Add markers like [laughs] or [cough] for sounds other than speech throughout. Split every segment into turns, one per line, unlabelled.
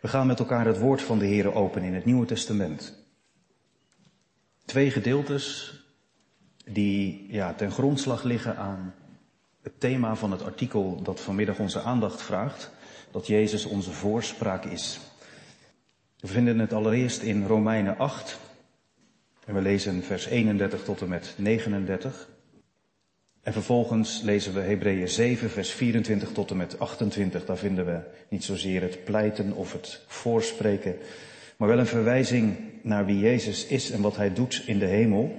We gaan met elkaar het woord van de Heer open in het Nieuwe Testament. Twee gedeeltes die ja, ten grondslag liggen aan het thema van het artikel dat vanmiddag onze aandacht vraagt, dat Jezus onze voorspraak is. We vinden het allereerst in Romeinen 8 en we lezen vers 31 tot en met 39. En vervolgens lezen we Hebreeën 7, vers 24 tot en met 28. Daar vinden we niet zozeer het pleiten of het voorspreken, maar wel een verwijzing naar wie Jezus is en wat hij doet in de hemel.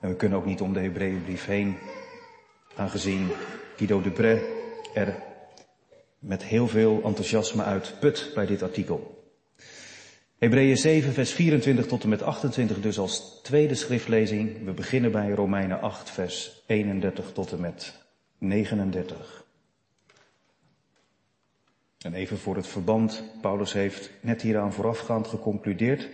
En we kunnen ook niet om de Hebreeënbrief heen, aangezien Guido de Bre er met heel veel enthousiasme uit put bij dit artikel. Hebreeën 7, vers 24 tot en met 28 dus als tweede schriftlezing. We beginnen bij Romeinen 8, vers 31 tot en met 39. En even voor het verband, Paulus heeft net hieraan voorafgaand geconcludeerd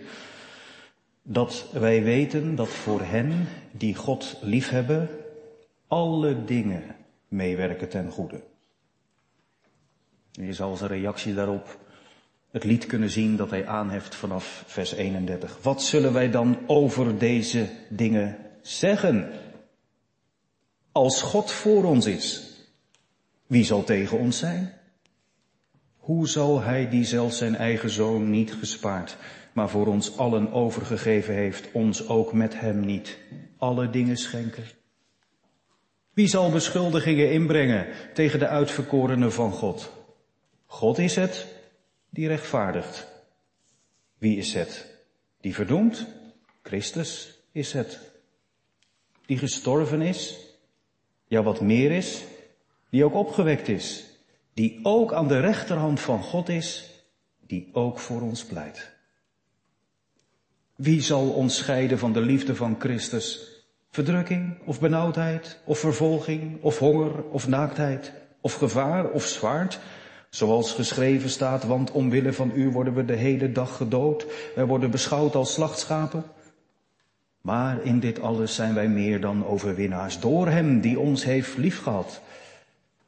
dat wij weten dat voor hen die God liefhebben, alle dingen meewerken ten goede. je zal een reactie daarop het lied kunnen zien dat hij aanheft vanaf vers 31. Wat zullen wij dan over deze dingen zeggen? Als God voor ons is, wie zal tegen ons zijn? Hoe zal hij die zelfs zijn eigen zoon niet gespaard, maar voor ons allen overgegeven heeft, ons ook met hem niet alle dingen schenken? Wie zal beschuldigingen inbrengen tegen de uitverkorenen van God? God is het die rechtvaardigt. Wie is het die verdoemt? Christus is het. Die gestorven is, ja wat meer is, die ook opgewekt is, die ook aan de rechterhand van God is, die ook voor ons pleit. Wie zal ons scheiden van de liefde van Christus? Verdrukking of benauwdheid of vervolging of honger of naaktheid of gevaar of zwaard? Zoals geschreven staat, want omwille van u worden we de hele dag gedood. Wij worden beschouwd als slachtschapen. Maar in dit alles zijn wij meer dan overwinnaars door Hem die ons heeft liefgehad.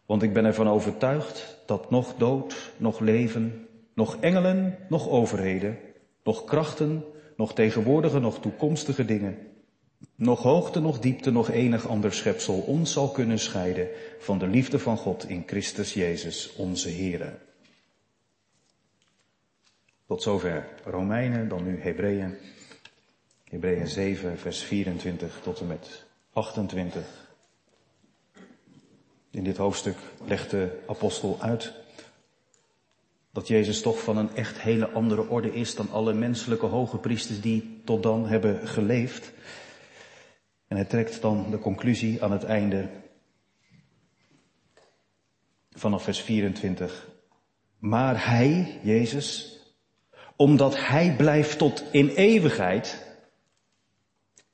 Want ik ben ervan overtuigd dat nog dood, nog leven, nog engelen, nog overheden, nog krachten, nog tegenwoordige, nog toekomstige dingen, nog hoogte, nog diepte, nog enig ander schepsel ons zal kunnen scheiden van de liefde van God in Christus Jezus, onze Here. Tot zover Romeinen, dan nu Hebreeën. Hebreeën 7, vers 24 tot en met 28. In dit hoofdstuk legt de apostel uit dat Jezus toch van een echt hele andere orde is dan alle menselijke hoge priesters die tot dan hebben geleefd. En hij trekt dan de conclusie aan het einde vanaf vers 24. Maar hij, Jezus, omdat hij blijft tot in eeuwigheid,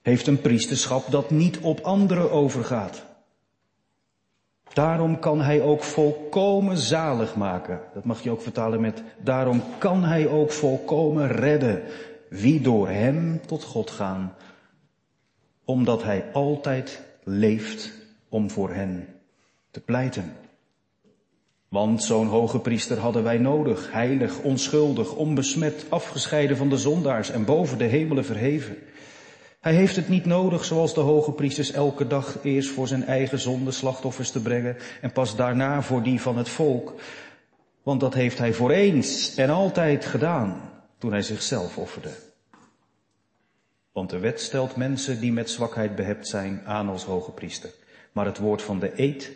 heeft een priesterschap dat niet op anderen overgaat. Daarom kan hij ook volkomen zalig maken. Dat mag je ook vertalen met, daarom kan hij ook volkomen redden. Wie door hem tot God gaan, omdat hij altijd leeft om voor hen te pleiten. Want zo'n hoge priester hadden wij nodig, heilig, onschuldig, onbesmet, afgescheiden van de zondaars en boven de hemelen verheven. Hij heeft het niet nodig zoals de hoge priesters elke dag eerst voor zijn eigen zonde slachtoffers te brengen en pas daarna voor die van het volk. Want dat heeft hij voor eens en altijd gedaan toen hij zichzelf offerde. Want de wet stelt mensen die met zwakheid behept zijn aan als hoge priester. Maar het woord van de eed,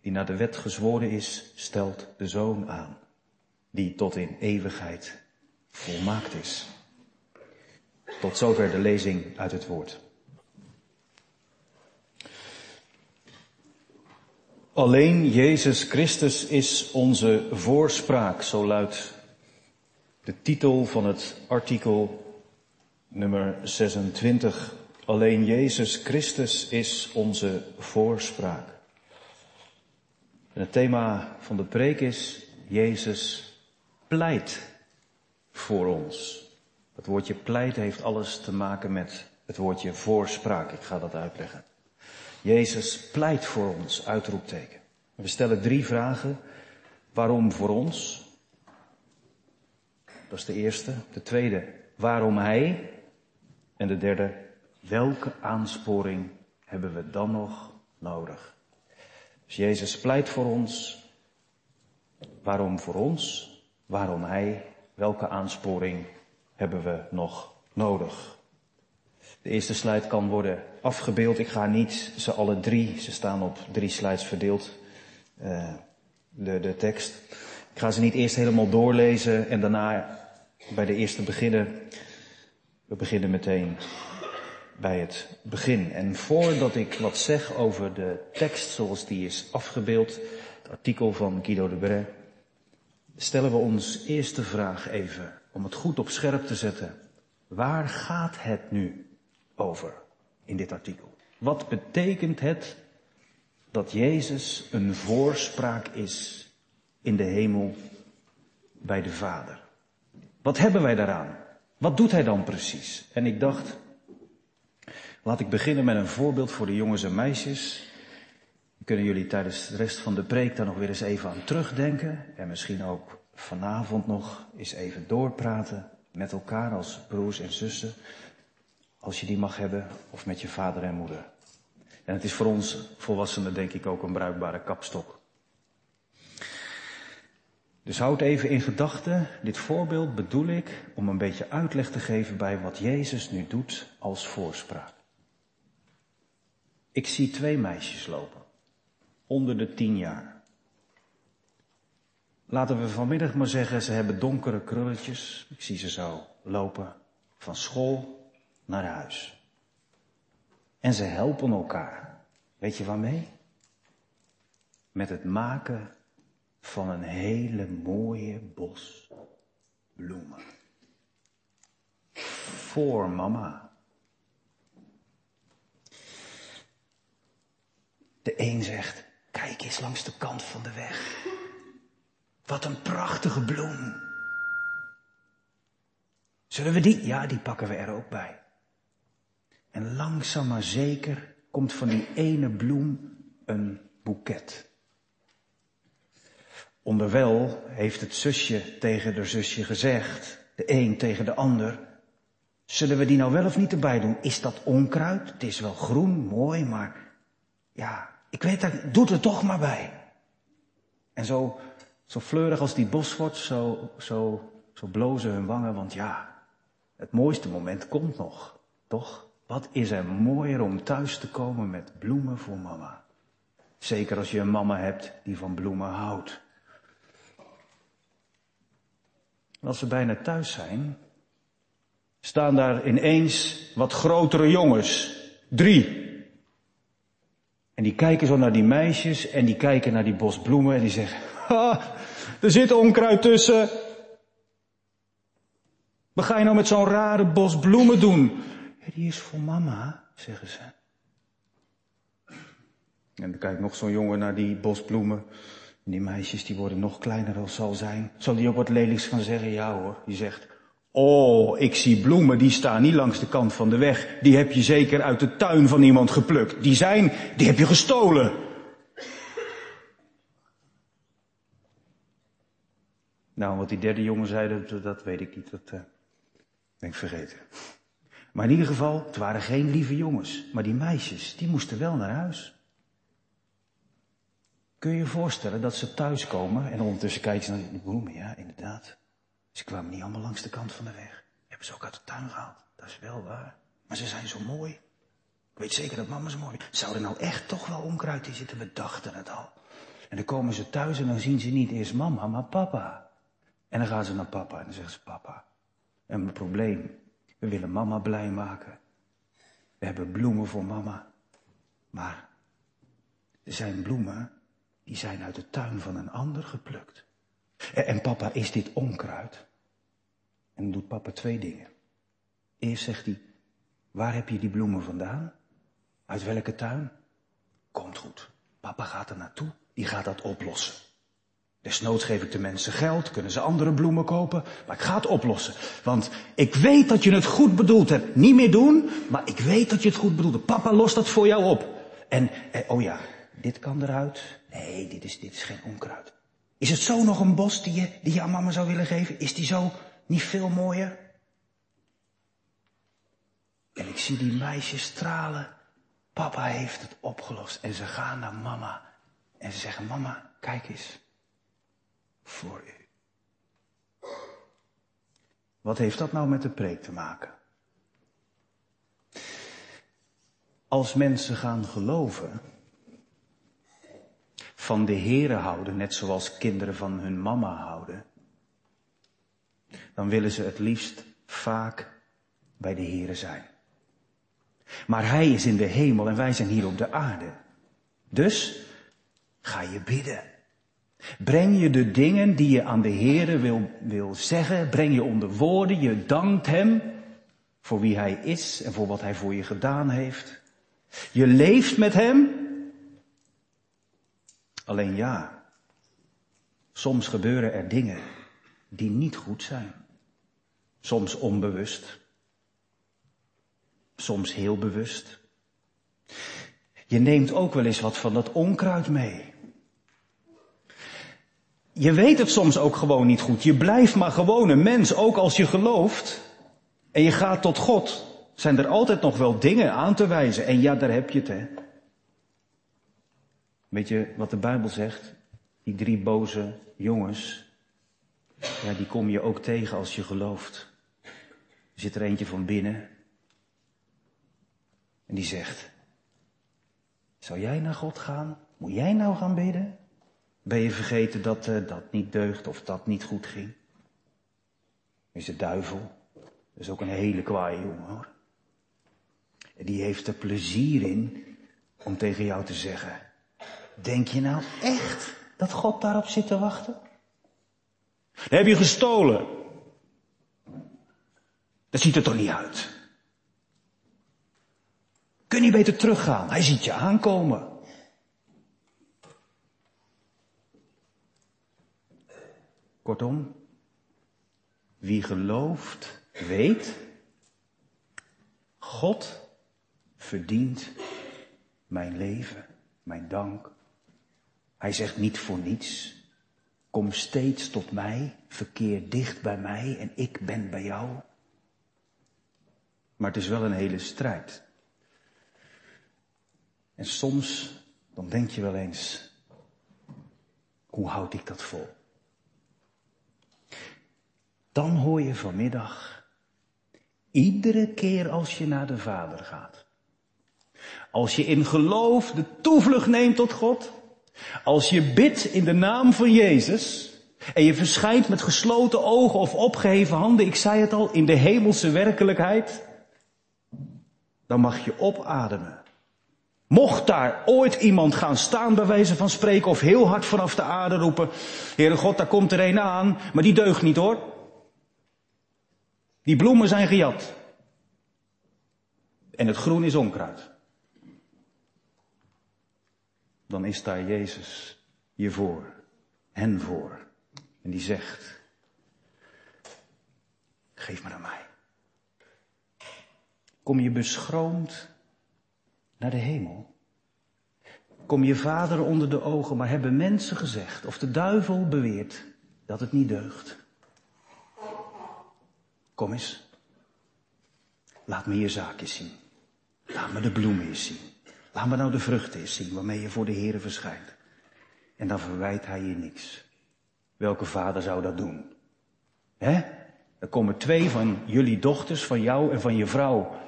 die naar de wet gezworen is, stelt de zoon aan. Die tot in eeuwigheid volmaakt is. Tot zover de lezing uit het woord. Alleen Jezus Christus is onze voorspraak, zo luidt de titel van het artikel nummer 26. Alleen Jezus Christus is onze voorspraak. En het thema van de preek is Jezus pleit voor ons. Het woordje pleit heeft alles te maken met het woordje voorspraak. Ik ga dat uitleggen. Jezus pleit voor ons, uitroepteken. We stellen drie vragen. Waarom voor ons? Dat is de eerste. De tweede, waarom hij? En de derde, welke aansporing hebben we dan nog nodig? Dus Jezus pleit voor ons. Waarom voor ons? Waarom hij? Welke aansporing hebben we nog nodig? De eerste slide kan worden afgebeeld. Ik ga niet ze alle drie, ze staan op drie slides verdeeld, uh, de, de tekst. Ik ga ze niet eerst helemaal doorlezen en daarna bij de eerste beginnen. We beginnen meteen bij het begin. En voordat ik wat zeg over de tekst zoals die is afgebeeld, het artikel van Guido de Bray, stellen we ons eerste vraag even, om het goed op scherp te zetten. Waar gaat het nu over in dit artikel? Wat betekent het dat Jezus een voorspraak is in de hemel bij de Vader? Wat hebben wij daaraan? Wat doet hij dan precies? En ik dacht, laat ik beginnen met een voorbeeld voor de jongens en meisjes. Kunnen jullie tijdens de rest van de preek daar nog weer eens even aan terugdenken? En misschien ook vanavond nog eens even doorpraten met elkaar als broers en zussen. Als je die mag hebben, of met je vader en moeder. En het is voor ons volwassenen denk ik ook een bruikbare kapstok. Dus houd even in gedachten, dit voorbeeld bedoel ik om een beetje uitleg te geven bij wat Jezus nu doet als voorspraak. Ik zie twee meisjes lopen, onder de tien jaar. Laten we vanmiddag maar zeggen, ze hebben donkere krulletjes. Ik zie ze zo lopen van school naar huis. En ze helpen elkaar. Weet je waarmee? Met het maken van een hele mooie bos bloemen. Voor mama. De een zegt, kijk eens langs de kant van de weg. Wat een prachtige bloem. Zullen we die? Ja, die pakken we er ook bij. En langzaam maar zeker komt van die ene bloem een boeket. Onderwel heeft het zusje tegen de zusje gezegd, de een tegen de ander, zullen we die nou wel of niet erbij doen? Is dat onkruid? Het is wel groen, mooi, maar ja, ik weet dat, doe het er toch maar bij. En zo, zo fleurig als die bos wordt, zo, zo, zo blozen hun wangen, want ja, het mooiste moment komt nog, toch? Wat is er mooier om thuis te komen met bloemen voor mama? Zeker als je een mama hebt die van bloemen houdt. En als we bijna thuis zijn, staan daar ineens wat grotere jongens. Drie. En die kijken zo naar die meisjes en die kijken naar die bos bloemen en die zeggen, ha, er zit onkruid tussen. Wat ga je nou met zo'n rare bos bloemen doen? die is voor mama, zeggen ze. En dan kijkt nog zo'n jongen naar die bosbloemen. En die meisjes die worden nog kleiner als zal zijn. Zal die ook wat lelijks gaan zeggen? Ja hoor. Die zegt, oh, ik zie bloemen, die staan niet langs de kant van de weg. Die heb je zeker uit de tuin van iemand geplukt. Die zijn, die heb je gestolen. Nou, wat die derde jongen zei, dat, weet ik niet. Dat uh, ik vergeten. Maar in ieder geval, het waren geen lieve jongens. Maar die meisjes, die moesten wel naar huis. Kun je je voorstellen dat ze thuiskomen en ondertussen kijken ze naar de bloemen? Ja, inderdaad. Ze kwamen niet allemaal langs de kant van de weg. Hebben ze ook uit de tuin gehaald. Dat is wel waar. Maar ze zijn zo mooi. Ik weet zeker dat mama ze mooi Zou er nou echt toch wel onkruid in zitten? We dachten het al. En dan komen ze thuis en dan zien ze niet eerst mama, maar papa. En dan gaan ze naar papa en dan zeggen ze papa. En mijn probleem, we willen mama blij maken. We hebben bloemen voor mama. Maar er zijn bloemen die zijn uit de tuin van een ander geplukt. En papa, is dit onkruid? En dan doet papa twee dingen. Eerst zegt hij, waar heb je die bloemen vandaan? Uit welke tuin? Komt goed. Papa gaat er naartoe, die gaat dat oplossen. Desnoods geef ik de mensen geld, kunnen ze andere bloemen kopen, maar ik ga het oplossen. Want ik weet dat je het goed bedoeld hebt. Niet meer doen, maar ik weet dat je het goed bedoelde. Papa lost dat voor jou op. En, eh, oh ja, dit kan eruit. Nee, dit is, dit is geen onkruid. Is het zo nog een bos die je, die je aan mama zou willen geven? Is die zo? Niet veel mooier? En ik zie die meisjes stralen. Papa heeft het opgelost. En ze gaan naar mama. En ze zeggen, mama, kijk eens. Voor u. Wat heeft dat nou met de preek te maken? Als mensen gaan geloven, van de Here houden, net zoals kinderen van hun mama houden, dan willen ze het liefst vaak bij de Here zijn. Maar Hij is in de hemel en wij zijn hier op de aarde. Dus ga je bidden. Breng je de dingen die je aan de Here wil, wil zeggen, breng je onder woorden, je dankt Hem voor wie Hij is en voor wat Hij voor je gedaan heeft. Je leeft met Hem. Alleen ja, soms gebeuren er dingen die niet goed zijn. Soms onbewust. Soms heel bewust. Je neemt ook wel eens wat van dat onkruid mee. Je weet het soms ook gewoon niet goed. Je blijft maar gewoon een mens, ook als je gelooft. En je gaat tot God. Zijn er altijd nog wel dingen aan te wijzen. En ja, daar heb je het, hè. Weet je wat de Bijbel zegt? Die drie boze jongens. Ja, die kom je ook tegen als je gelooft. Er zit er eentje van binnen. En die zegt, zou jij naar God gaan? Moet jij nou gaan bidden? Ben je vergeten dat uh, dat niet deugt of dat niet goed ging? Is de duivel. Dat is ook een hele kwaaie jongen hoor. En die heeft er plezier in om tegen jou te zeggen. Denk je nou echt dat God daarop zit te wachten? Dan heb je gestolen. Dat ziet er toch niet uit? Kun je beter teruggaan? Hij ziet je aankomen. Kortom, wie gelooft, weet, God verdient mijn leven, mijn dank. Hij zegt niet voor niets, kom steeds tot mij, verkeer dicht bij mij en ik ben bij jou. Maar het is wel een hele strijd. En soms, dan denk je wel eens, hoe houd ik dat vol? Dan hoor je vanmiddag, iedere keer als je naar de Vader gaat, als je in geloof de toevlucht neemt tot God, als je bidt in de naam van Jezus en je verschijnt met gesloten ogen of opgeheven handen, ik zei het al, in de hemelse werkelijkheid, dan mag je opademen. Mocht daar ooit iemand gaan staan bij wijze van spreken of heel hard vanaf de aarde roepen, Heere God, daar komt er een aan, maar die deugt niet hoor. Die bloemen zijn gejat. En het groen is onkruid. Dan is daar Jezus je voor, hen voor. En die zegt, geef me aan mij. Kom je beschroomd naar de hemel? Kom je vader onder de ogen, maar hebben mensen gezegd, of de duivel beweert, dat het niet deugt? Kom eens. Laat me je zaakjes zien. Laat me de bloemen eens zien. Laat me nou de vruchten eens zien waarmee je voor de Heer verschijnt. En dan verwijt hij je niks. Welke vader zou dat doen? Hè? Er komen twee van jullie dochters, van jou en van je vrouw,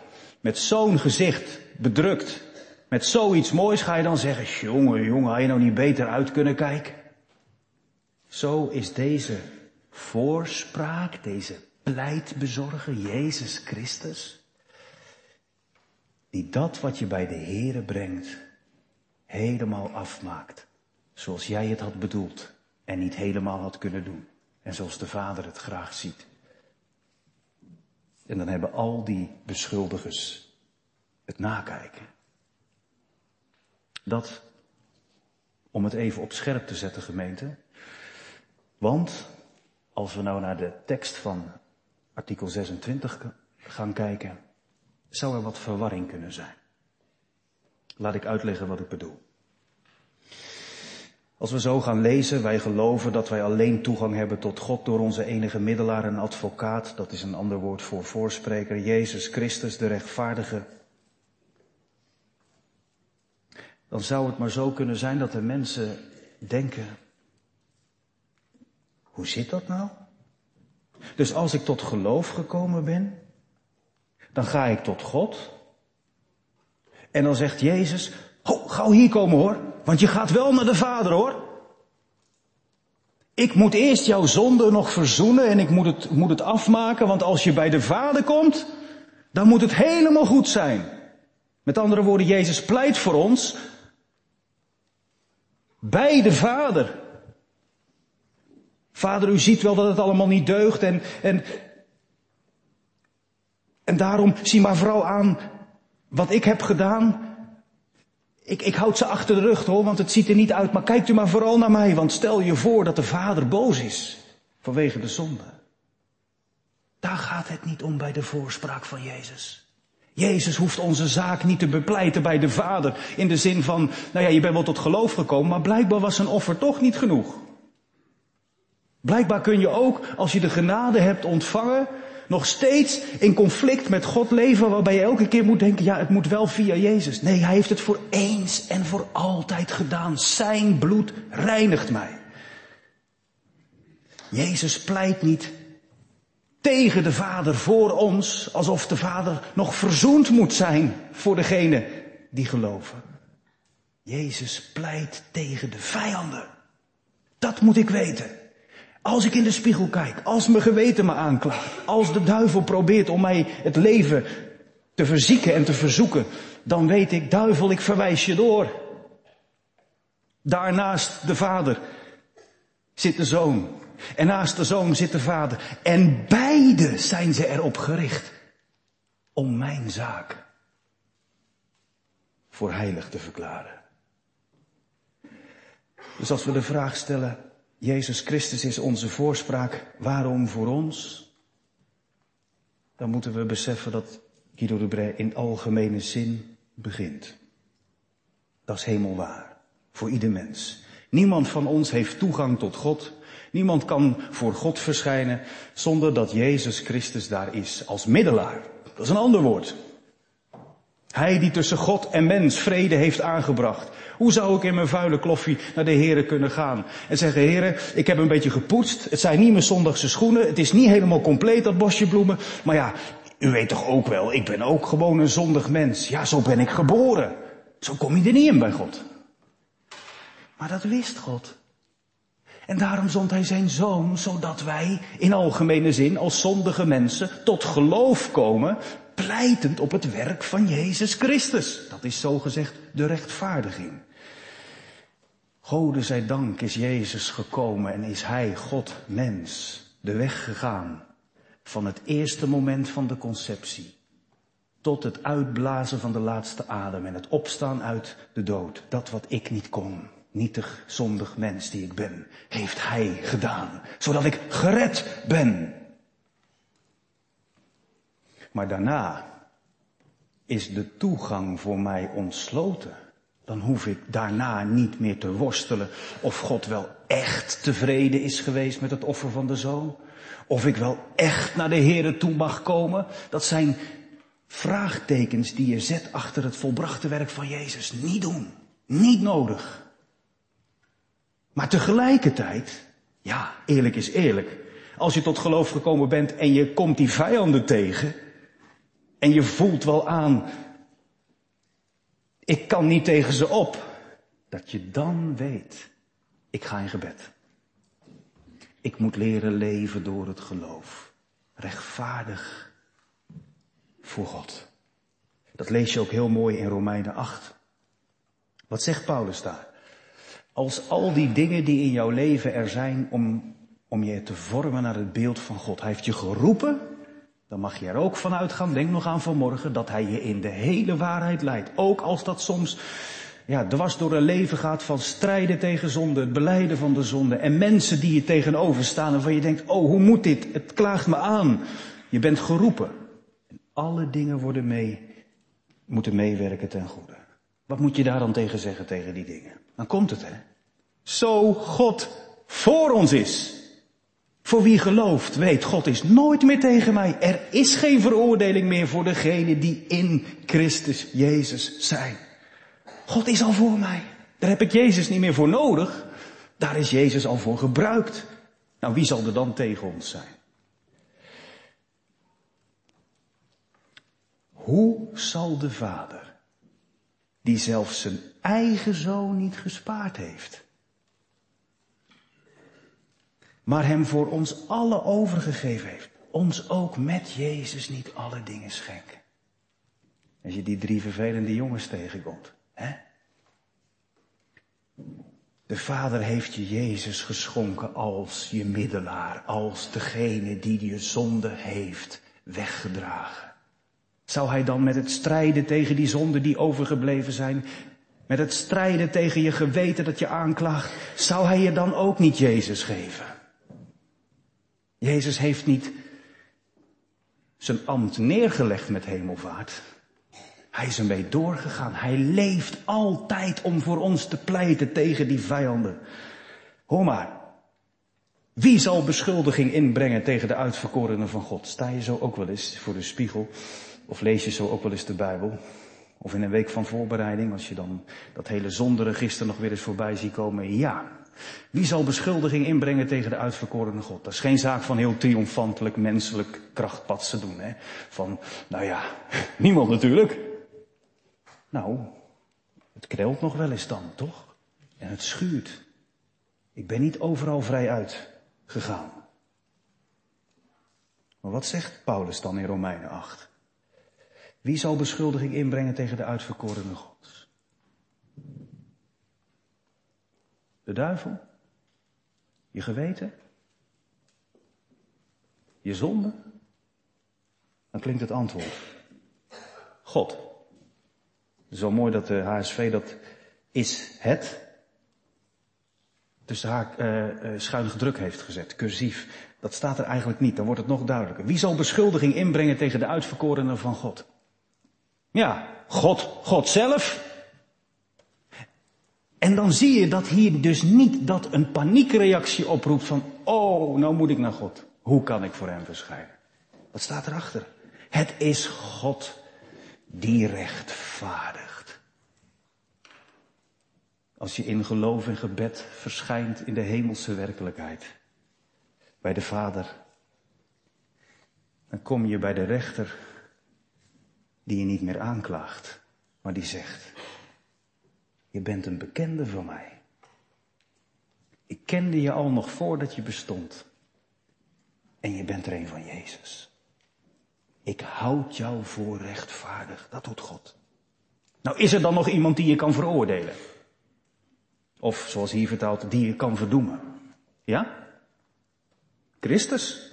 met zo'n gezicht bedrukt, met zoiets moois, ga je dan zeggen, jongen, jongen, had je nou niet beter uit kunnen kijken? Zo is deze voorspraak, deze pleitbezorger, Jezus Christus, die dat wat je bij de Here brengt, helemaal afmaakt. Zoals jij het had bedoeld en niet helemaal had kunnen doen. En zoals de Vader het graag ziet. En dan hebben al die beschuldigers het nakijken. Dat, om het even op scherp te zetten gemeente. Want, als we nou naar de tekst van artikel 26 gaan kijken, zou er wat verwarring kunnen zijn. Laat ik uitleggen wat ik bedoel. Als we zo gaan lezen, wij geloven dat wij alleen toegang hebben tot God door onze enige middelaar en advocaat, dat is een ander woord voor voorspreker, Jezus Christus, de rechtvaardige. Dan zou het maar zo kunnen zijn dat de mensen denken, hoe zit dat nou? Dus als ik tot geloof gekomen ben, dan ga ik tot God. En dan zegt Jezus, ho, gauw hier komen hoor, want je gaat wel naar de Vader hoor. Ik moet eerst jouw zonde nog verzoenen en ik moet het, moet het afmaken, want als je bij de Vader komt, dan moet het helemaal goed zijn. Met andere woorden, Jezus pleit voor ons bij de Vader. Vader, u ziet wel dat het allemaal niet deugt en, en, en daarom zie maar vooral aan wat ik heb gedaan. Ik, ik houd ze achter de rug hoor, want het ziet er niet uit. Maar kijkt u maar vooral naar mij, want stel je voor dat de vader boos is vanwege de zonde. Daar gaat het niet om bij de voorspraak van Jezus. Jezus hoeft onze zaak niet te bepleiten bij de Vader. In de zin van, nou ja, je bent wel tot geloof gekomen, maar blijkbaar was een offer toch niet genoeg. Blijkbaar kun je ook, als je de genade hebt ontvangen, nog steeds in conflict met God leven, waarbij je elke keer moet denken, ja, het moet wel via Jezus. Nee, hij heeft het voor eens en voor altijd gedaan. Zijn bloed reinigt mij. Jezus pleit niet tegen de Vader voor ons, alsof de Vader nog verzoend moet zijn voor degene die geloven. Jezus pleit tegen de vijanden. Dat moet ik weten. Als ik in de spiegel kijk, als mijn geweten me aanklaagt, als de duivel probeert om mij het leven te verzieken en te verzoeken, dan weet ik, duivel, ik verwijs je door. Daarnaast de vader zit de zoon. En naast de zoon zit de vader. En beide zijn ze erop gericht om mijn zaak voor heilig te verklaren. Dus als we de vraag stellen, Jezus Christus is onze voorspraak. Waarom voor ons? Dan moeten we beseffen dat Guido de Brij in algemene zin begint. Dat is hemelwaar. Voor ieder mens. Niemand van ons heeft toegang tot God. Niemand kan voor God verschijnen zonder dat Jezus Christus daar is als middelaar. Dat is een ander woord. Hij die tussen God en mens vrede heeft aangebracht. Hoe zou ik in mijn vuile kloffie naar de heren kunnen gaan? En zeggen, heren, ik heb een beetje gepoetst. Het zijn niet mijn zondagse schoenen. Het is niet helemaal compleet, dat bosje bloemen. Maar ja, u weet toch ook wel, ik ben ook gewoon een zondig mens. Ja, zo ben ik geboren. Zo kom je er niet in bij God. Maar dat wist God. En daarom zond hij zijn zoon, zodat wij in algemene zin als zondige mensen tot geloof komen pleitend op het werk van Jezus Christus. Dat is zo gezegd de rechtvaardiging. Gode zij dank is Jezus gekomen en is Hij, God, mens, de weg gegaan van het eerste moment van de conceptie tot het uitblazen van de laatste adem en het opstaan uit de dood. Dat wat ik niet kon, nietig, zondig mens die ik ben, heeft Hij gedaan, zodat ik gered ben. Maar daarna is de toegang voor mij ontsloten. Dan hoef ik daarna niet meer te worstelen of God wel echt tevreden is geweest met het offer van de zoon. Of ik wel echt naar de Here toe mag komen. Dat zijn vraagtekens die je zet achter het volbrachte werk van Jezus. Niet doen. Niet nodig. Maar tegelijkertijd, ja, eerlijk is eerlijk. Als je tot geloof gekomen bent en je komt die vijanden tegen, en je voelt wel aan, ik kan niet tegen ze op. Dat je dan weet, ik ga in gebed. Ik moet leren leven door het geloof. Rechtvaardig voor God. Dat lees je ook heel mooi in Romeinen 8. Wat zegt Paulus daar? Als al die dingen die in jouw leven er zijn om, om je te vormen naar het beeld van God. Hij heeft je geroepen dan mag je er ook van uitgaan, denk nog aan vanmorgen, dat hij je in de hele waarheid leidt. Ook als dat soms ja, dwars door een leven gaat van strijden tegen zonde, het beleiden van de zonde. En mensen die je tegenover staan en waarvan je denkt, oh hoe moet dit? Het klaagt me aan. Je bent geroepen. En alle dingen worden mee, moeten meewerken ten goede. Wat moet je daar dan tegen zeggen tegen die dingen? Dan komt het hè. Zo God voor ons is. Voor wie gelooft, weet, God is nooit meer tegen mij. Er is geen veroordeling meer voor degenen die in Christus Jezus zijn. God is al voor mij. Daar heb ik Jezus niet meer voor nodig. Daar is Jezus al voor gebruikt. Nou, wie zal er dan tegen ons zijn? Hoe zal de Vader, die zelfs zijn eigen zoon niet gespaard heeft, maar hem voor ons alle overgegeven heeft, ons ook met Jezus niet alle dingen schenken? Als je die drie vervelende jongens tegenkomt, hè? De Vader heeft je Jezus geschonken als je middelaar, als degene die je zonde heeft weggedragen. Zou hij dan met het strijden tegen die zonden die overgebleven zijn, met het strijden tegen je geweten dat je aanklaagt, zou hij je dan ook niet Jezus geven? Jezus heeft niet zijn ambt neergelegd met hemelvaart. Hij is ermee doorgegaan. Hij leeft altijd om voor ons te pleiten tegen die vijanden. Hoor maar. Wie zal beschuldiging inbrengen tegen de uitverkorenen van God? Sta je zo ook wel eens voor de spiegel? Of lees je zo ook wel eens de Bijbel? Of in een week van voorbereiding, als je dan dat hele zonderegister nog weer eens voorbij ziet komen. Ja. Wie zal beschuldiging inbrengen tegen de uitverkorene God? Dat is geen zaak van heel triomfantelijk menselijk krachtpatsen doen. Hè? Van, nou ja, [laughs] niemand natuurlijk. Nou, het knelt nog wel eens dan, toch? En het schuurt. Ik ben niet overal vrij uit gegaan. Maar wat zegt Paulus dan in Romeinen 8? Wie zal beschuldiging inbrengen tegen de uitverkorene gods? De duivel? Je geweten? Je zonde? Dan klinkt het antwoord. God. Zo mooi dat de HSV dat is het tussen haar uh, uh, schuin gedruk heeft gezet, cursief. Dat staat er eigenlijk niet, dan wordt het nog duidelijker. Wie zal beschuldiging inbrengen tegen de uitverkorenen van God? Ja, God, God zelf. En dan zie je dat hier dus niet dat een paniekreactie oproept van, oh, nou moet ik naar God. Hoe kan ik voor hem verschijnen? Wat staat erachter? Het is God die rechtvaardigt. Als je in geloof en gebed verschijnt in de hemelse werkelijkheid, bij de Vader, dan kom je bij de rechter die je niet meer aanklaagt, maar die zegt, je bent een bekende van mij. Ik kende je al nog voordat je bestond. En je bent er een van Jezus. Ik houd jou voor rechtvaardig. Dat doet God. Nou, is er dan nog iemand die je kan veroordelen? Of, zoals hier vertaald, die je kan verdoemen? Ja? Christus?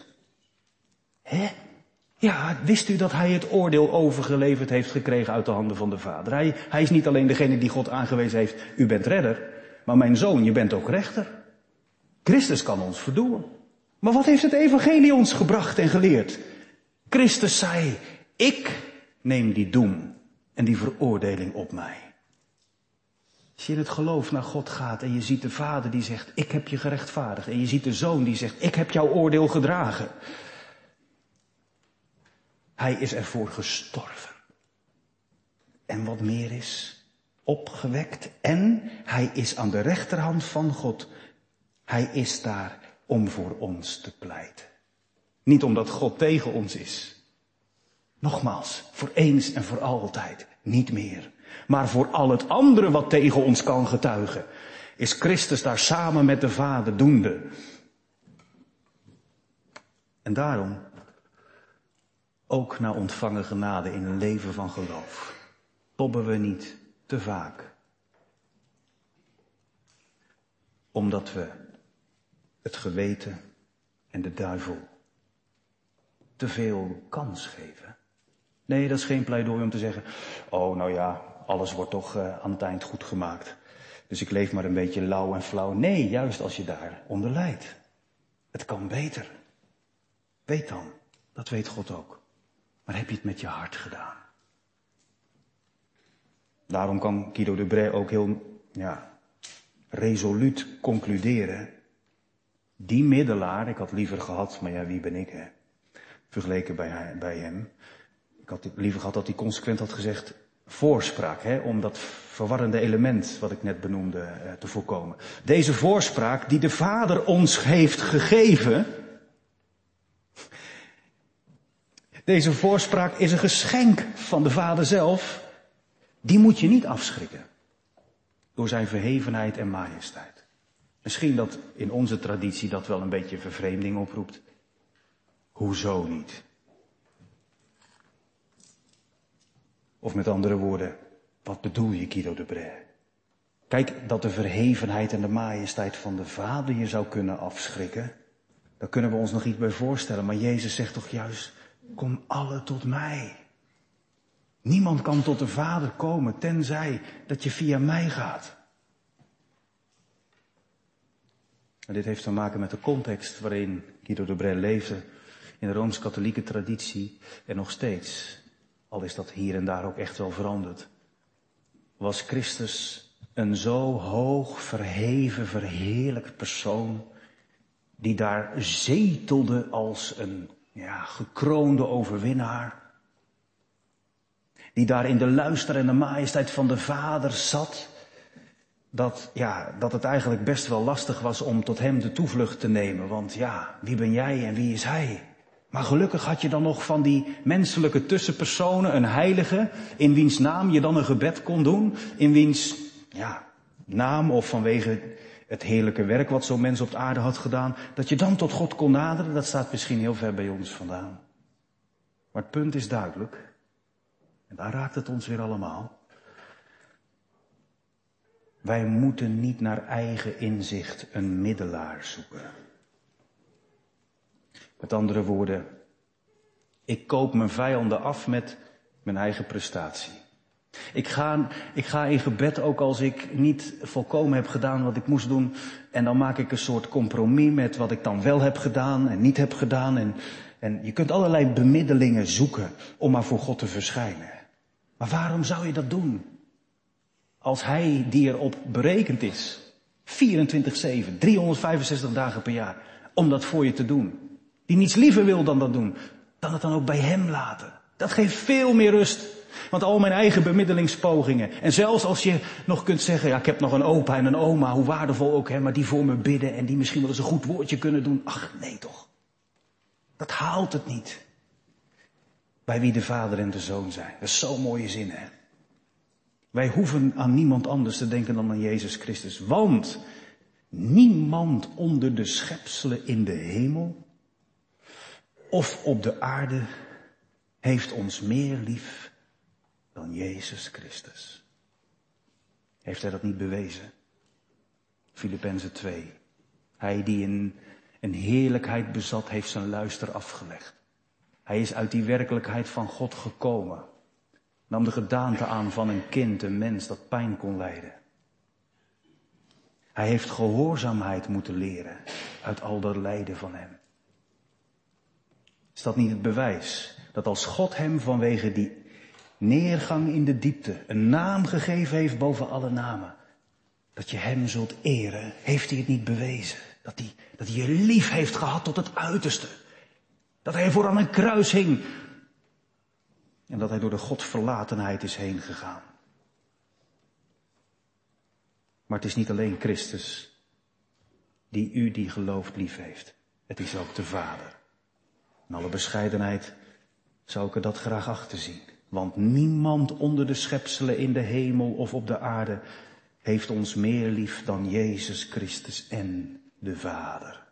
Hè? Ja, wist u dat hij het oordeel overgeleverd heeft gekregen uit de handen van de Vader? Hij, is niet alleen degene die God aangewezen heeft, u bent redder, maar mijn zoon, je bent ook rechter. Christus kan ons verdoemen. Maar wat heeft het evangelie ons gebracht en geleerd? Christus zei, ik neem die doem en die veroordeling op mij. Als je in het geloof naar God gaat en je ziet de Vader die zegt, ik heb je gerechtvaardigd. En je ziet de Zoon die zegt, ik heb jouw oordeel gedragen. Hij is ervoor gestorven. En wat meer is, opgewekt. En hij is aan de rechterhand van God. Hij is daar om voor ons te pleiten. Niet omdat God tegen ons is. Nogmaals, voor eens en voor altijd, niet meer. Maar voor al het andere wat tegen ons kan getuigen, is Christus daar samen met de Vader doende. En daarom ook naar ontvangen genade in een leven van geloof. Tobben we niet te vaak. Omdat we het geweten en de duivel te veel kans geven. Nee, dat is geen pleidooi om te zeggen, oh nou ja, alles wordt toch uh, aan het eind goed gemaakt. Dus ik leef maar een beetje lauw en flauw. Nee, juist als je daar onder lijdt. Het kan beter. Weet dan, dat weet God ook. Maar heb je het met je hart gedaan? Daarom kan Guido de Bray ook heel, ja, resoluut concluderen. Die middelaar, ik had liever gehad, maar ja, wie ben ik hè? Vergeleken bij, bij hem. Ik had liever gehad dat hij consequent had gezegd voorspraak, hè, om dat verwarrende element wat ik net benoemde eh, te voorkomen. Deze voorspraak die de Vader ons heeft gegeven, deze voorspraak is een geschenk van de Vader zelf, die moet je niet afschrikken door zijn verhevenheid en majesteit. Misschien dat in onze traditie dat wel een beetje vervreemding oproept. Hoezo niet? Of met andere woorden, wat bedoel je, Guido de Bray? Kijk, dat de verhevenheid en de majesteit van de Vader je zou kunnen afschrikken, daar kunnen we ons nog iets bij voorstellen. Maar Jezus zegt toch juist, kom alle tot mij. Niemand kan tot de Vader komen, tenzij dat je via mij gaat. En dit heeft te maken met de context waarin Guido de Bray leefde in de Rooms-Katholieke traditie en nog steeds, al is dat hier en daar ook echt wel veranderd, was Christus een zo hoog verheven, verheerlijkt persoon, die daar zetelde als een ja, gekroonde overwinnaar, die daar in de luister en de majesteit van de Vader zat, dat, ja, dat het eigenlijk best wel lastig was om tot hem de toevlucht te nemen. Want ja, wie ben jij en wie is hij? Maar gelukkig had je dan nog van die menselijke tussenpersonen een heilige, in wiens naam je dan een gebed kon doen, in wiens ja, naam of vanwege het heerlijke werk wat zo'n mens op de aarde had gedaan, dat je dan tot God kon naderen, dat staat misschien heel ver bij ons vandaan. Maar het punt is duidelijk, en daar raakt het ons weer allemaal. Wij moeten niet naar eigen inzicht een middelaar zoeken. Met andere woorden, ik koop mijn vijanden af met mijn eigen prestatie. Ik ga, ik ga in gebed ook als ik niet volkomen heb gedaan wat ik moest doen. En dan maak ik een soort compromis met wat ik dan wel heb gedaan en niet heb gedaan. En, en je kunt allerlei bemiddelingen zoeken om maar voor God te verschijnen. Maar waarom zou je dat doen? Als hij die erop berekend is, 24-7, 365 dagen per jaar, om dat voor je te doen. Die niets liever wil dan dat doen, dan het dan ook bij hem laten. Dat geeft veel meer rust. Want al mijn eigen bemiddelingspogingen. En zelfs als je nog kunt zeggen, ja, ik heb nog een opa en een oma, hoe waardevol ook, hè, maar die voor me bidden en die misschien wel eens een goed woordje kunnen doen. Ach, nee toch. Dat haalt het niet. Bij wie de vader en de zoon zijn. Dat is zo'n mooie zin, hè. Wij hoeven aan niemand anders te denken dan aan Jezus Christus. Want niemand onder de schepselen in de hemel of op de aarde heeft ons meer lief dan Jezus Christus. Heeft hij dat niet bewezen? Filippenzen 2. Hij die een heerlijkheid bezat, heeft zijn luister afgelegd. Hij is uit die werkelijkheid van God gekomen nam de gedaante aan van een kind, een mens dat pijn kon lijden. Hij heeft gehoorzaamheid moeten leren uit al dat lijden van hem. Is dat niet het bewijs dat als God hem vanwege die neergang in de diepte een naam gegeven heeft boven alle namen, dat je hem zult eren, heeft hij het niet bewezen. Dat hij, dat hij je lief heeft gehad tot het uiterste. Dat hij voor aan een kruis hing, en dat hij door de Godverlatenheid is heen gegaan. Maar het is niet alleen Christus die u die gelooft lief heeft. Het is ook de Vader. In alle bescheidenheid zou ik er dat graag achter zien. Want niemand onder de schepselen in de hemel of op de aarde heeft ons meer lief dan Jezus Christus en de Vader.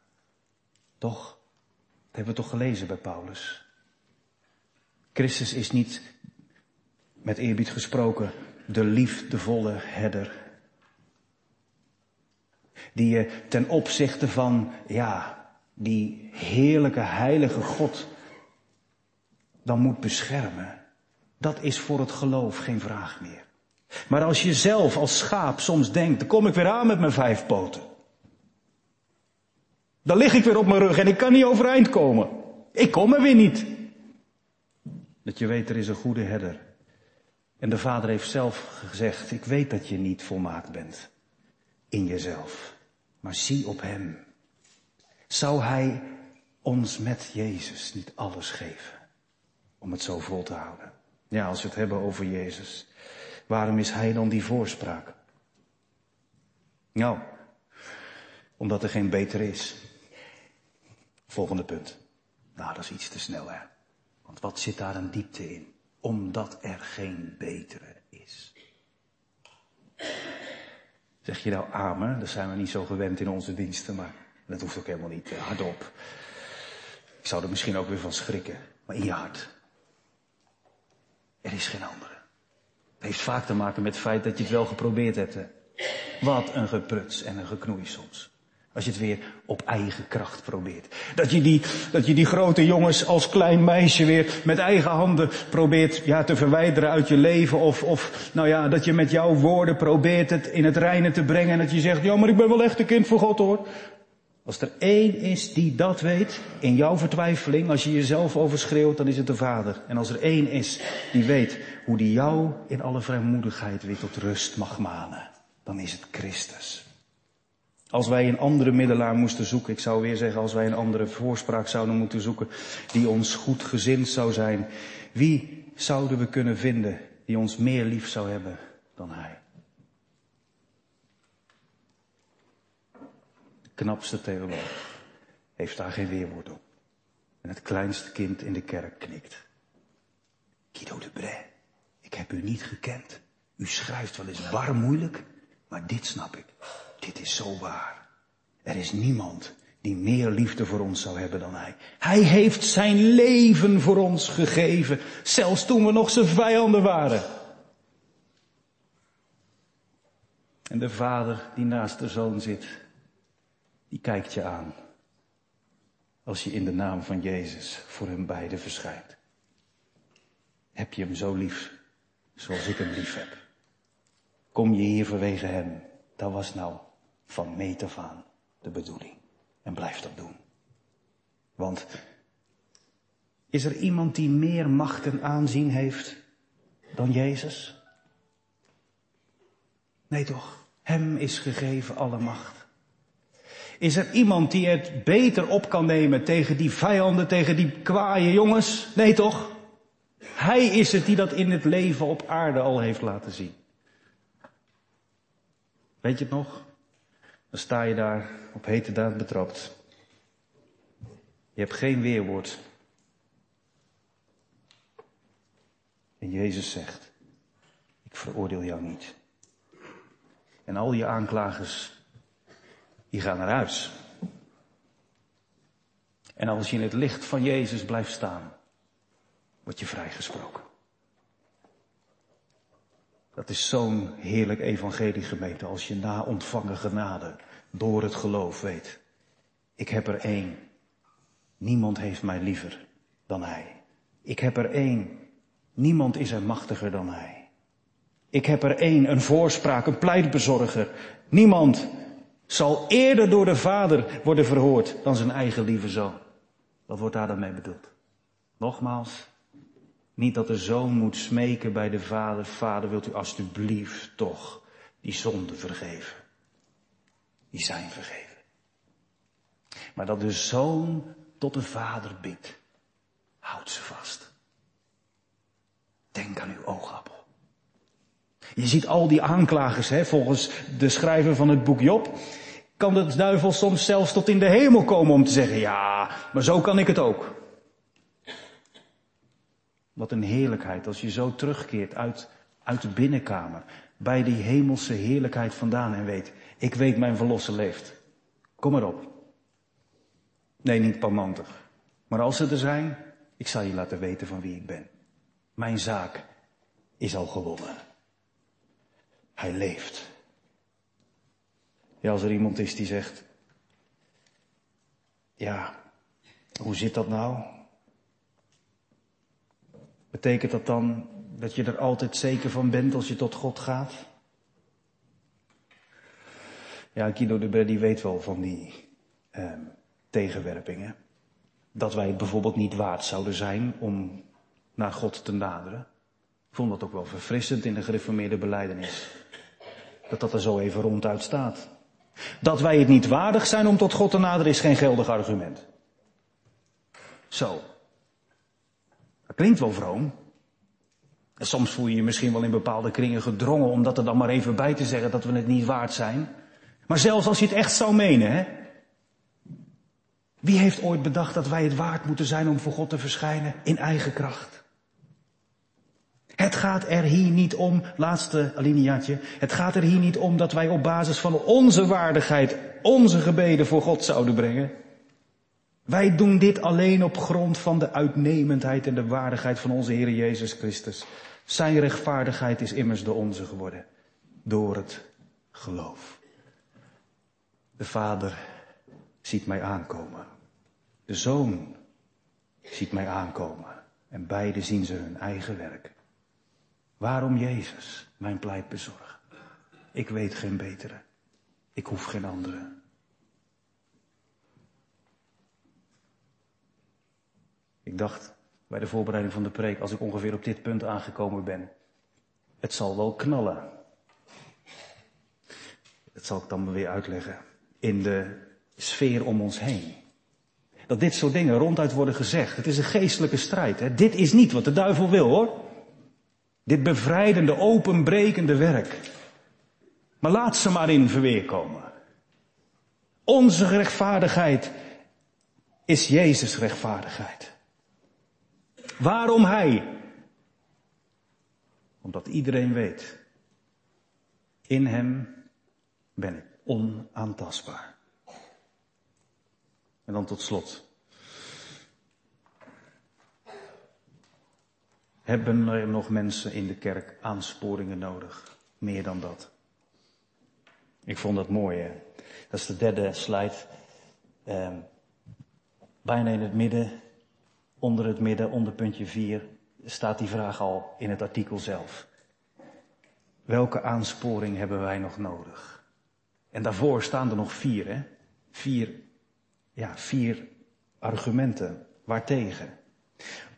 Toch? Dat hebben we toch gelezen bij Paulus. Christus is niet, met eerbied gesproken, de liefdevolle herder. Die je ten opzichte van, ja, die heerlijke, heilige God dan moet beschermen. Dat is voor het geloof geen vraag meer. Maar als je zelf als schaap soms denkt, dan kom ik weer aan met mijn vijf poten. Dan lig ik weer op mijn rug en ik kan niet overeind komen. Ik kom er weer niet. Dat je weet, er is een goede herder. En de vader heeft zelf gezegd, ik weet dat je niet volmaakt bent. in jezelf, maar zie op Hem. Zou Hij ons met Jezus niet alles geven om het zo vol te houden? Ja, als we het hebben over Jezus, waarom is Hij dan die voorspraak? Nou, omdat er geen beter is. Volgende punt. Nou, dat is iets te snel, hè. Want wat zit daar een diepte in? Omdat er geen betere is. Zeg je nou amen? Dat zijn we niet zo gewend in onze diensten, maar dat hoeft ook helemaal niet eh, hardop. Ik zou er misschien ook weer van schrikken. Maar in je hart. Er is geen andere. Het heeft vaak te maken met het feit dat je het wel geprobeerd hebt. Wat een gepruts en een geknoei soms. Als je het weer op eigen kracht probeert. Dat je die, dat je die grote jongens als klein meisje weer met eigen handen probeert ja, te verwijderen uit je leven. Of, of nou ja, dat je met jouw woorden probeert het in het reine te brengen. En dat je zegt, ja maar ik ben wel echt een kind voor God hoor. Als er één is die dat weet, in jouw vertwijfeling, als je jezelf overschreeuwt, dan is het de Vader. En als er één is die weet hoe die jou in alle vrijmoedigheid weer tot rust mag manen, dan is het Christus. Als wij een andere middelaar moesten zoeken, ik zou weer zeggen, als wij een andere voorspraak zouden moeten zoeken, die ons goed gezind zou zijn, wie zouden we kunnen vinden die ons meer lief zou hebben dan Hij? De knapste theoloog heeft daar geen weerwoord op. En het kleinste kind in de kerk knikt. Guido de Bray, ik heb u niet gekend. U schrijft wel eens bar moeilijk, maar dit snap ik. Dit is zo waar. Er is niemand die meer liefde voor ons zou hebben dan Hij. Hij heeft zijn leven voor ons gegeven, zelfs toen we nog zijn vijanden waren. En de vader die naast de zoon zit, die kijkt je aan. Als je in de naam van Jezus voor hem beiden verschijnt. Heb je hem zo lief, zoals ik hem lief heb? Kom je hier vanwege hem? Dat was nou van meet af aan de bedoeling. En blijf dat doen. Want is er iemand die meer macht en aanzien heeft dan Jezus? Nee toch? Hem is gegeven alle macht. Is er iemand die het beter op kan nemen tegen die vijanden, tegen die kwaaie jongens? Nee toch? Hij is het die dat in het leven op aarde al heeft laten zien. Weet je het nog? Dan sta je daar op hete daad betrapt. Je hebt geen weerwoord. En Jezus zegt, ik veroordeel jou niet. En al je aanklagers, die gaan naar huis. En als je in het licht van Jezus blijft staan, word je vrijgesproken. Dat is zo'n heerlijk evangelie gemeente als je na ontvangen genade door het geloof weet. Ik heb er één. Niemand heeft mij liever dan hij. Ik heb er één. Niemand is er machtiger dan hij. Ik heb er één, een voorspraak, een pleitbezorger. Niemand zal eerder door de Vader worden verhoord dan zijn eigen lieve zoon. Wat wordt daar dan mee bedoeld? Nogmaals, niet dat de zoon moet smeken bij de vader, vader wilt u alstublieft toch die zonde vergeven. Die zijn vergeven. Maar dat de zoon tot de vader bidt. Houd ze vast. Denk aan uw oogappel. Je ziet al die aanklagers, hè, volgens de schrijver van het boek Job, kan de duivel soms zelfs tot in de hemel komen om te zeggen, ja, maar zo kan ik het ook. Wat een heerlijkheid als je zo terugkeert uit, uit de binnenkamer, bij die hemelse heerlijkheid vandaan en weet, ik weet mijn verlosser leeft. Kom erop. Nee, niet palmantig. Maar als ze er zijn, ik zal je laten weten van wie ik ben. Mijn zaak is al gewonnen. Hij leeft. Ja, als er iemand is die zegt, ja, hoe zit dat nou? Betekent dat dan dat je er altijd zeker van bent als je tot God gaat? Ja, Guido de Bre weet wel van die eh, tegenwerpingen. Dat wij het bijvoorbeeld niet waard zouden zijn om naar God te naderen. Ik vond dat ook wel verfrissend in de gereformeerde beleidenis. Dat dat er zo even ronduit staat. Dat wij het niet waardig zijn om tot God te naderen is geen geldig argument. Zo. Dat klinkt wel vroom. En soms voel je je misschien wel in bepaalde kringen gedrongen om dat er dan maar even bij te zeggen dat we het niet waard zijn. Maar zelfs als je het echt zou menen, hè. Wie heeft ooit bedacht dat wij het waard moeten zijn om voor God te verschijnen in eigen kracht? Het gaat er hier niet om, laatste alineaatje, het gaat er hier niet om dat wij op basis van onze waardigheid onze gebeden voor God zouden brengen. Wij doen dit alleen op grond van de uitnemendheid en de waardigheid van onze Heer Jezus Christus. Zijn rechtvaardigheid is immers de onze geworden. Door het geloof. De Vader ziet mij aankomen. De Zoon ziet mij aankomen. En beide zien ze hun eigen werk. Waarom Jezus mijn pleit bezorgen? Ik weet geen betere. Ik hoef geen andere. Ik dacht bij de voorbereiding van de preek, als ik ongeveer op dit punt aangekomen ben, het zal wel knallen. Dat zal ik dan weer uitleggen. In de sfeer om ons heen. Dat dit soort dingen ronduit worden gezegd. Het is een geestelijke strijd. Hè? Dit is niet wat de duivel wil hoor. Dit bevrijdende, openbrekende werk. Maar laat ze maar in verweer komen. Onze rechtvaardigheid is Jezus' rechtvaardigheid. Waarom Hij? Omdat iedereen weet, in Hem ben ik onaantastbaar. En dan tot slot. Hebben er nog mensen in de kerk aansporingen nodig? Meer dan dat. Ik vond dat mooi, hè? Dat is de derde slide. Eh, bijna in het midden, onder het midden, onder puntje 4, staat die vraag al in het artikel zelf. Welke aansporing hebben wij nog nodig? En daarvoor staan er nog vier, hè? Vier, ja, vier argumenten waartegen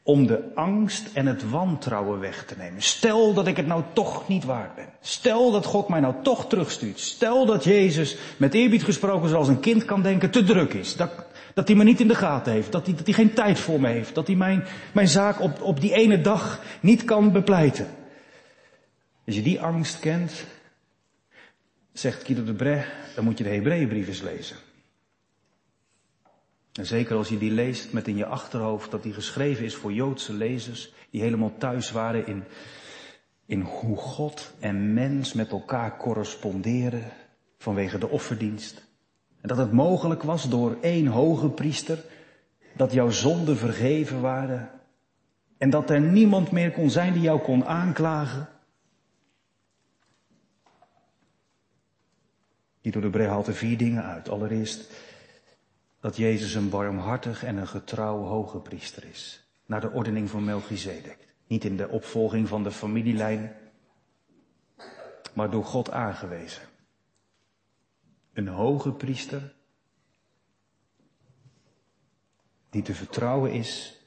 om de angst en het wantrouwen weg te nemen. Stel dat ik het nou toch niet waard ben. Stel dat God mij nou toch terugstuurt. Stel dat Jezus, met eerbied gesproken zoals een kind kan denken, te druk is. Dat, dat hij me niet in de gaten heeft. Dat hij, dat hij geen tijd voor me heeft. Dat hij mijn, mijn zaak op, op die ene dag niet kan bepleiten. Als je die angst kent, zegt Guido de Bre, dan moet je de Hebreeënbrief eens lezen. En zeker als je die leest met in je achterhoofd dat die geschreven is voor Joodse lezers die helemaal thuis waren in, in hoe God en mens met elkaar corresponderen vanwege de offerdienst. En dat het mogelijk was door één hoge priester dat jouw zonden vergeven waren en dat er niemand meer kon zijn die jou kon aanklagen. Die door de Bre haalt er vier dingen uit. Allereerst dat Jezus een barmhartig en een getrouw hoge priester is. Naar de ordening van Melchizedek. Niet in de opvolging van de familielijn, maar door God aangewezen. Een hoge priester die te vertrouwen is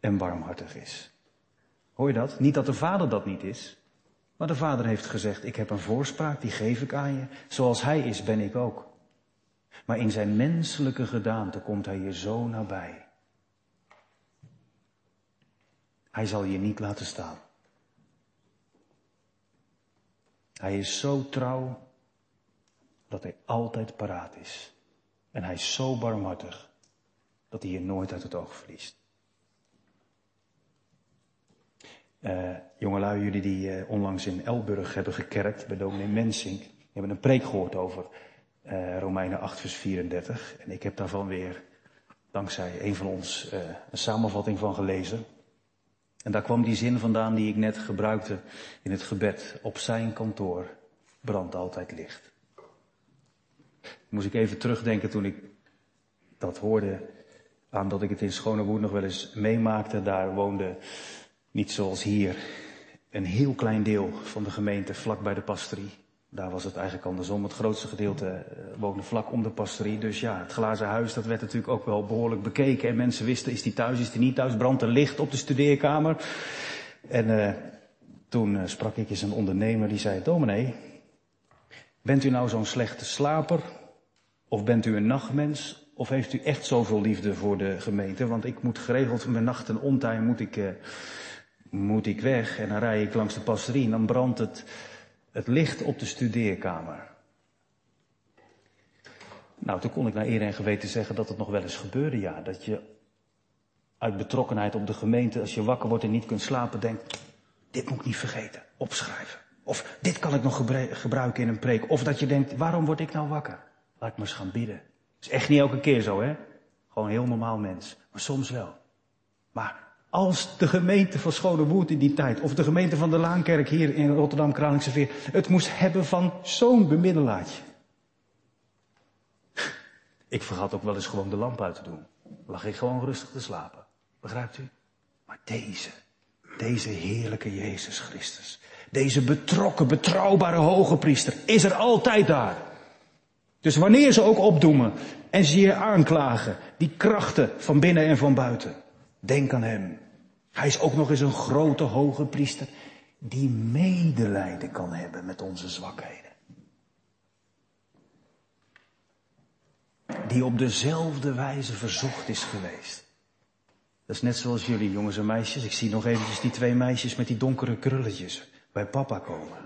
en barmhartig is. Hoor je dat? Niet dat de vader dat niet is, maar de vader heeft gezegd, ik heb een voorspraak, die geef ik aan je. Zoals hij is, ben ik ook. Maar in zijn menselijke gedaante komt hij je zo nabij. Hij zal je niet laten staan. Hij is zo trouw dat hij altijd paraat is. En hij is zo barmhartig dat hij je nooit uit het oog verliest. Uh, jongelui, jullie die uh, onlangs in Elburg hebben gekerkt bij dominee Mensink, hebben een preek gehoord over uh, Romeinen 8 vers 34. En ik heb daarvan weer, dankzij een van ons, uh, een samenvatting van gelezen. En daar kwam die zin vandaan die ik net gebruikte in het gebed. Op zijn kantoor brandt altijd licht. Moest ik even terugdenken toen ik dat hoorde aan dat ik het in Schonewoerd nog wel eens meemaakte. Daar woonde, niet zoals hier, een heel klein deel van de gemeente vlak bij de pastorie. Daar was het eigenlijk andersom. Het grootste gedeelte eh, woonde vlak om de pastorie. Dus ja, het glazen huis, dat werd natuurlijk ook wel behoorlijk bekeken. En mensen wisten, is die thuis, is die niet thuis? Brandt er licht op de studeerkamer? En uh, toen uh, sprak ik eens een ondernemer die zei, dominee, Bent u nou zo'n slechte slaper? Of bent u een nachtmens? Of heeft u echt zoveel liefde voor de gemeente? Want ik moet geregeld mijn nacht en moet ik, moet ik weg. En dan rij ik langs de pastorie en dan brandt het, het licht op de studeerkamer. Nou, toen kon ik naar eer en geweten zeggen dat het nog wel eens gebeurde, ja. Dat je uit betrokkenheid op de gemeente, als je wakker wordt en niet kunt slapen, denkt, dit moet ik niet vergeten, opschrijven. Of dit kan ik nog gebruiken in een preek. Of dat je denkt, waarom word ik nou wakker? Laat ik maar eens gaan bidden. Is echt niet elke keer zo, hè? Gewoon heel normaal mens. Maar soms wel. Maar als de gemeente van Schone Woerd in die tijd, of de gemeente van de Laankerk hier in Rotterdam Kralingse Veer, het moest hebben van zo'n bemiddelaartje. Ik vergat ook wel eens gewoon de lamp uit te doen. Lag ik gewoon rustig te slapen. Begrijpt u? Maar deze, deze heerlijke Jezus Christus, deze betrokken, betrouwbare hoge priester, is er altijd daar. Dus wanneer ze ook opdoemen en ze je aanklagen, die krachten van binnen en van buiten, denk aan hem. Hij is ook nog eens een grote hoge priester die medelijden kan hebben met onze zwakheden. Die op dezelfde wijze verzocht is geweest. Dat is net zoals jullie jongens en meisjes. Ik zie nog eventjes die twee meisjes met die donkere krulletjes bij papa komen.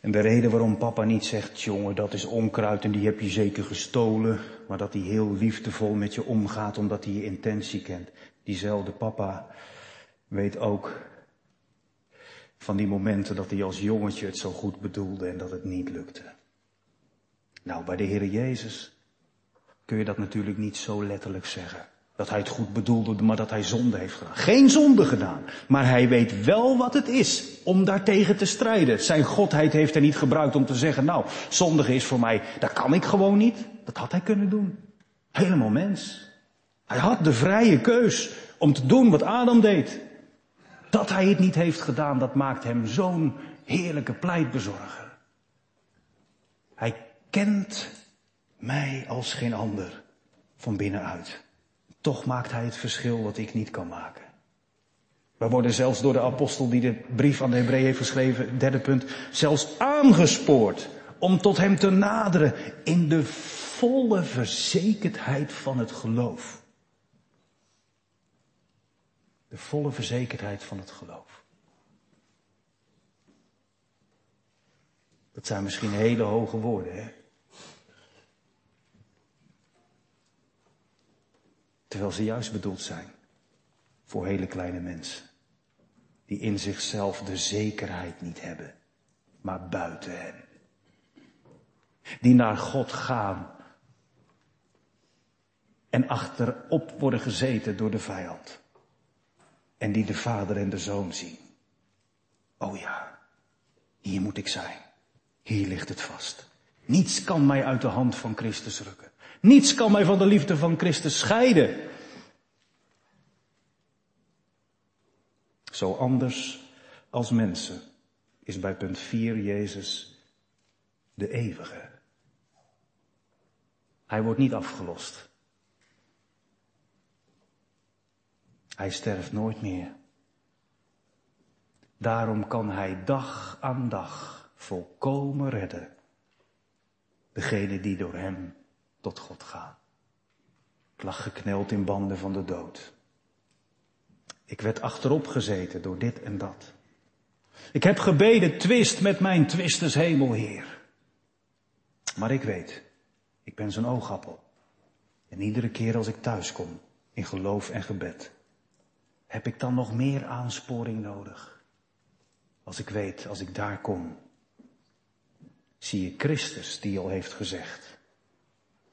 En de reden waarom papa niet zegt, jongen, dat is onkruid en die heb je zeker gestolen, maar dat hij heel liefdevol met je omgaat omdat hij je intentie kent. Diezelfde papa weet ook van die momenten dat hij als jongetje het zo goed bedoelde en dat het niet lukte. Nou, bij de Heer Jezus kun je dat natuurlijk niet zo letterlijk zeggen. Dat hij het goed bedoelde, maar dat hij zonde heeft gedaan. Geen zonde gedaan. Maar hij weet wel wat het is om daartegen te strijden. Zijn godheid heeft hij niet gebruikt om te zeggen, nou, zondige is voor mij, dat kan ik gewoon niet. Dat had hij kunnen doen. Helemaal mens. Hij had de vrije keus om te doen wat Adam deed. Dat hij het niet heeft gedaan, dat maakt hem zo'n heerlijke pleitbezorger. Hij kent mij als geen ander van binnenuit. Toch maakt hij het verschil wat ik niet kan maken. We worden zelfs door de apostel die de brief aan de Hebreeën heeft geschreven, derde punt, zelfs aangespoord om tot hem te naderen in de volle verzekerdheid van het geloof. De volle verzekerdheid van het geloof. Dat zijn misschien hele hoge woorden, hè? Terwijl ze juist bedoeld zijn voor hele kleine mensen. Die in zichzelf de zekerheid niet hebben, maar buiten hen. Die naar God gaan en achterop worden gezeten door de vijand. En die de vader en de zoon zien. Oh ja, hier moet ik zijn. Hier ligt het vast. Niets kan mij uit de hand van Christus rukken. Niets kan mij van de liefde van Christus scheiden. Zo anders als mensen is bij punt 4 Jezus de eeuwige. Hij wordt niet afgelost. Hij sterft nooit meer. Daarom kan hij dag aan dag volkomen redden. Degene die door hem tot God gaan. Ik lag gekneld in banden van de dood. Ik werd achterop gezeten door dit en dat. Ik heb gebeden, twist met mijn twisters hemelheer. Maar ik weet, ik ben zijn oogappel. En iedere keer als ik thuis kom, in geloof en gebed, heb ik dan nog meer aansporing nodig. Als ik weet, als ik daar kom, zie je Christus die al heeft gezegd,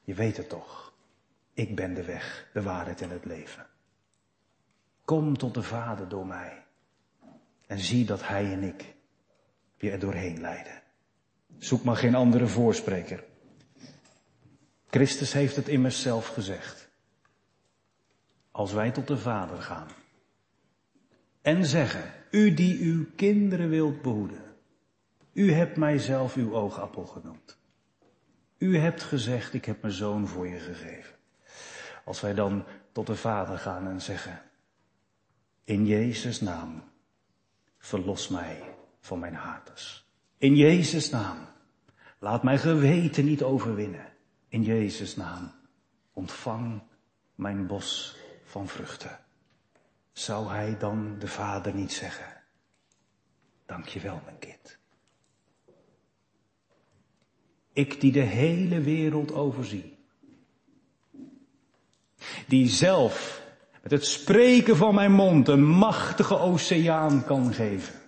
je weet het toch. Ik ben de weg, de waarheid en het leven. Kom tot de Vader door mij. En zie dat Hij en ik je er doorheen leiden. Zoek maar geen andere voorspreker. Christus heeft het immers zelf gezegd. Als wij tot de Vader gaan en zeggen, u die uw kinderen wilt behoeden, u hebt mij zelf uw oogappel genoemd. U hebt gezegd, ik heb mijn zoon voor je gegeven. Als wij dan tot de Vader gaan en zeggen, in Jezus naam, verlos mij van mijn haters. In Jezus' naam. Laat mijn geweten niet overwinnen. In Jezus' naam. Ontvang mijn bos van vruchten. Zou hij dan de vader niet zeggen? Dank je wel, mijn kind. Ik die de hele wereld overzie. Die zelf met het spreken van mijn mond een machtige oceaan kan geven.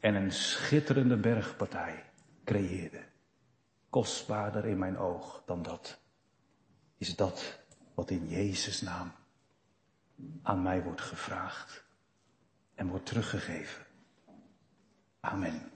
En een schitterende bergpartij creëerde. Kostbaarder in mijn oog dan dat. Is dat wat in Jezus' naam aan mij wordt gevraagd en wordt teruggegeven. Amen.